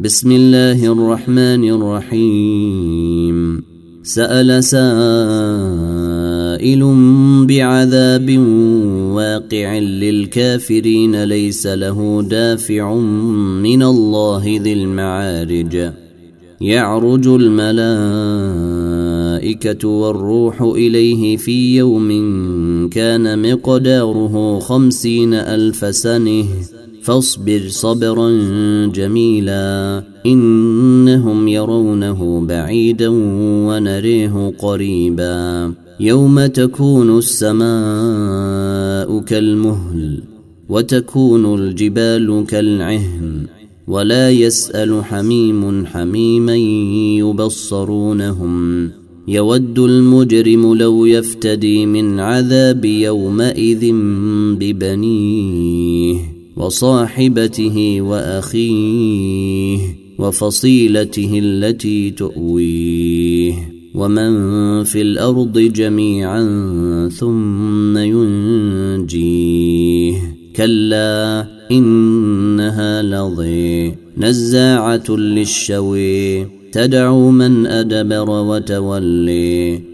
بسم الله الرحمن الرحيم. سأل سائل بعذاب واقع للكافرين ليس له دافع من الله ذي المعارج. يعرج الملائكة والروح إليه في يوم كان مقداره خمسين ألف سنة. فاصبر صبرا جميلا إنهم يرونه بعيدا ونريه قريبا يوم تكون السماء كالمهل وتكون الجبال كالعهن ولا يسأل حميم حميما يبصرونهم يود المجرم لو يفتدي من عذاب يومئذ ببنيه وصاحبته وأخيه وفصيلته التي تؤويه ومن في الأرض جميعا ثم ينجيه. كلا إنها لظي نزاعة للشوي تدعو من أدبر وتولي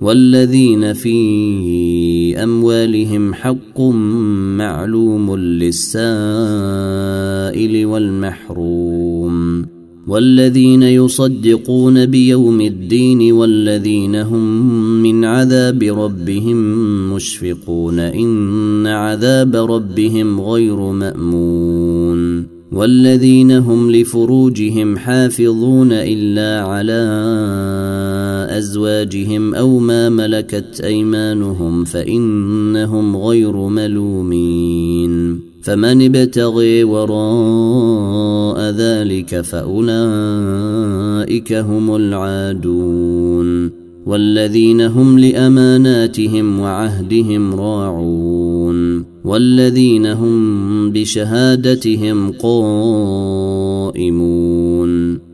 والذين في أموالهم حق معلوم للسائل والمحروم والذين يصدقون بيوم الدين والذين هم من عذاب ربهم مشفقون إن عذاب ربهم غير مأمون والذين هم لفروجهم حافظون إلا على أزواجهم أو ما ملكت أيمانهم فإنهم غير ملومين فمن ابتغي وراء ذلك فأولئك هم العادون والذين هم لأماناتهم وعهدهم راعون والذين هم بشهادتهم قائمون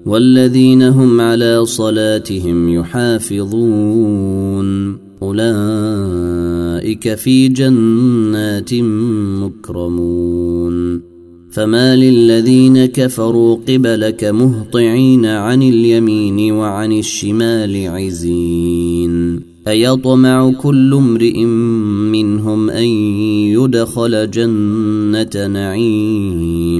والذين هم على صلاتهم يحافظون. أولئك في جنات مكرمون. فما للذين كفروا قبلك مهطعين عن اليمين وعن الشمال عزين. أيطمع كل امرئ منهم أن يدخل جنة نعيم.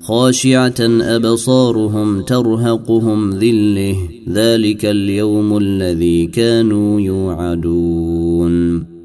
خاشعة أبصارهم ترهقهم ذلة. ذلك اليوم الذي كانوا يوعدون.